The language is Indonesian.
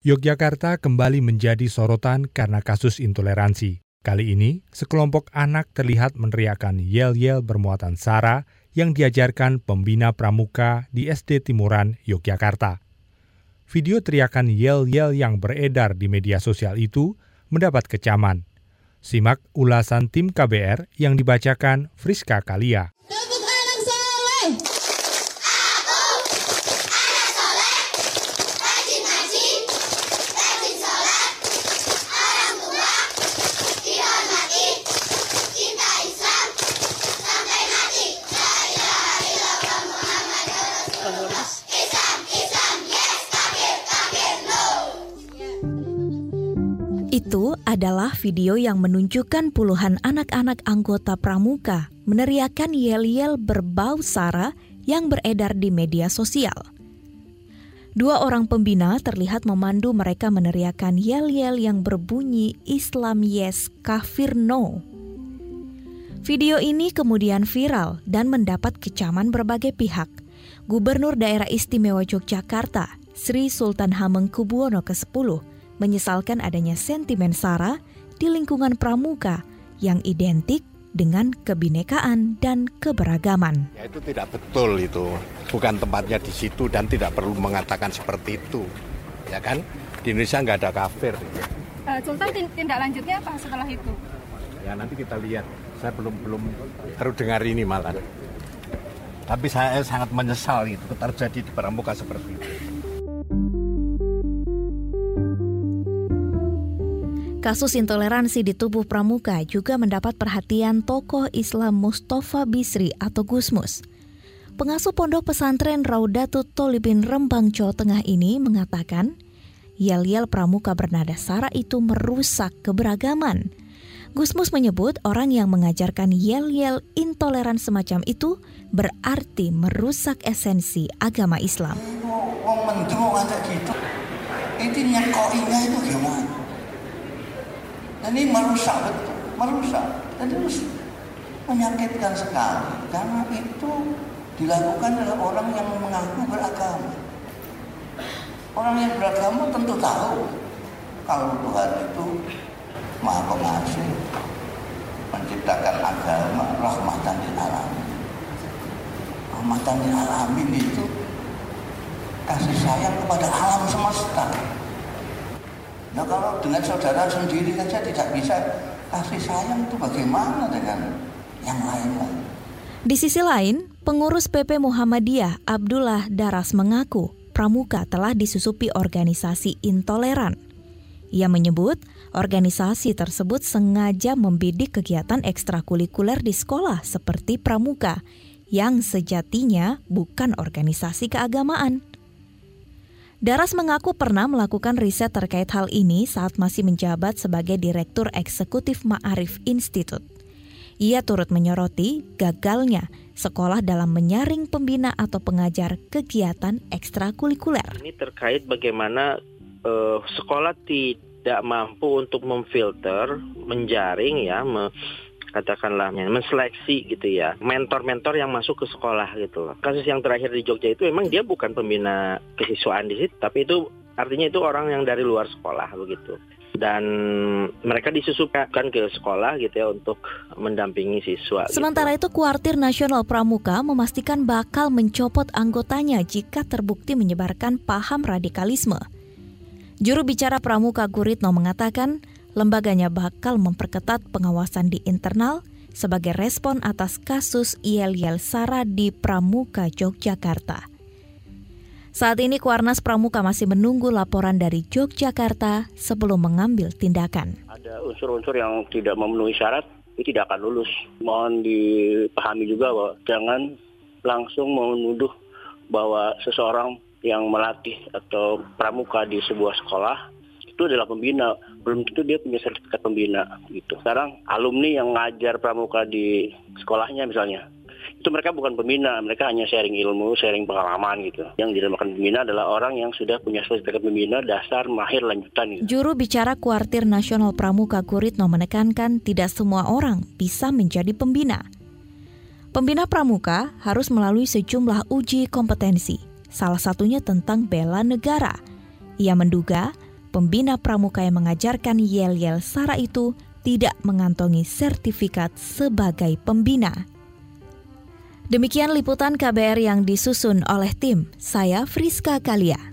Yogyakarta kembali menjadi sorotan karena kasus intoleransi. Kali ini, sekelompok anak terlihat meneriakan yel-yel bermuatan sara yang diajarkan pembina pramuka di SD Timuran, Yogyakarta. Video teriakan yel-yel yang beredar di media sosial itu mendapat kecaman. Simak ulasan tim KBR yang dibacakan Friska Kalia. Itu adalah video yang menunjukkan puluhan anak-anak anggota pramuka meneriakan yel-yel berbau sara yang beredar di media sosial. Dua orang pembina terlihat memandu mereka meneriakan yel-yel yang berbunyi Islam yes, kafir no. Video ini kemudian viral dan mendapat kecaman berbagai pihak. Gubernur Daerah Istimewa Yogyakarta, Sri Sultan Hamengkubuwono ke-10, menyesalkan adanya sentimen SARA di lingkungan pramuka yang identik dengan kebinekaan dan keberagaman. Ya itu tidak betul itu, bukan tempatnya di situ dan tidak perlu mengatakan seperti itu, ya kan? Di Indonesia nggak ada kafir. Uh, Sultan tindak lanjutnya apa setelah itu? Ya nanti kita lihat. Saya belum belum terdengar ini malah. Tapi saya sangat menyesal itu terjadi di pramuka seperti itu. Kasus intoleransi di tubuh pramuka juga mendapat perhatian tokoh Islam Mustafa Bisri atau Gusmus. Pengasuh pondok pesantren Raudatut Tolibin Rembang, Jawa Tengah ini mengatakan, yel-yel pramuka bernada sara itu merusak keberagaman. Gusmus menyebut orang yang mengajarkan yel-yel intoleran semacam itu berarti merusak esensi agama Islam. Itu itu gimana? Dan ini merusak betul, merusak. Dan itu menyakitkan sekali karena itu dilakukan oleh orang yang mengaku beragama. Orang yang beragama tentu tahu kalau Tuhan itu Maha Pengasih, menciptakan agama rahmatan lil alamin. Rahmatan lil alamin itu kasih sayang kepada alam semesta. Nah kalau dengan saudara sendiri saja tidak bisa kasih sayang itu bagaimana dengan yang lain-lain? Di sisi lain, pengurus PP Muhammadiyah Abdullah Daras mengaku Pramuka telah disusupi organisasi intoleran. Ia menyebut organisasi tersebut sengaja membidik kegiatan ekstrakurikuler di sekolah seperti Pramuka yang sejatinya bukan organisasi keagamaan. Daras mengaku pernah melakukan riset terkait hal ini saat masih menjabat sebagai Direktur Eksekutif Ma'arif Institute. Ia turut menyoroti gagalnya sekolah dalam menyaring pembina atau pengajar kegiatan ekstrakurikuler. Ini terkait bagaimana uh, sekolah tidak mampu untuk memfilter, menjaring ya, katakanlah menseleksi gitu ya mentor-mentor yang masuk ke sekolah gitu loh. Kasus yang terakhir di Jogja itu memang dia bukan pembina kesiswaan di situ, tapi itu artinya itu orang yang dari luar sekolah begitu. Dan mereka disusupkan ke sekolah gitu ya untuk mendampingi siswa. Gitu. Sementara gitu. itu Kuartir Nasional Pramuka memastikan bakal mencopot anggotanya jika terbukti menyebarkan paham radikalisme. Juru bicara Pramuka Guritno mengatakan, lembaganya bakal memperketat pengawasan di internal sebagai respon atas kasus Yel-Yel Sara di Pramuka, Yogyakarta. Saat ini Kuarnas Pramuka masih menunggu laporan dari Yogyakarta sebelum mengambil tindakan. Ada unsur-unsur yang tidak memenuhi syarat, ini tidak akan lulus. Mohon dipahami juga bahwa jangan langsung menuduh bahwa seseorang yang melatih atau pramuka di sebuah sekolah itu adalah pembina belum tentu dia punya sertifikat pembina gitu sekarang alumni yang ngajar pramuka di sekolahnya misalnya itu mereka bukan pembina, mereka hanya sharing ilmu, sharing pengalaman gitu. Yang dinamakan pembina adalah orang yang sudah punya sertifikat pembina dasar, mahir, lanjutan. Gitu. Juru bicara Kuartir Nasional Pramuka Guritno menekankan tidak semua orang bisa menjadi pembina. Pembina pramuka harus melalui sejumlah uji kompetensi, salah satunya tentang bela negara. Ia menduga pembina pramuka yang mengajarkan yel-yel Sara itu tidak mengantongi sertifikat sebagai pembina. Demikian liputan KBR yang disusun oleh tim. Saya Friska Kalia.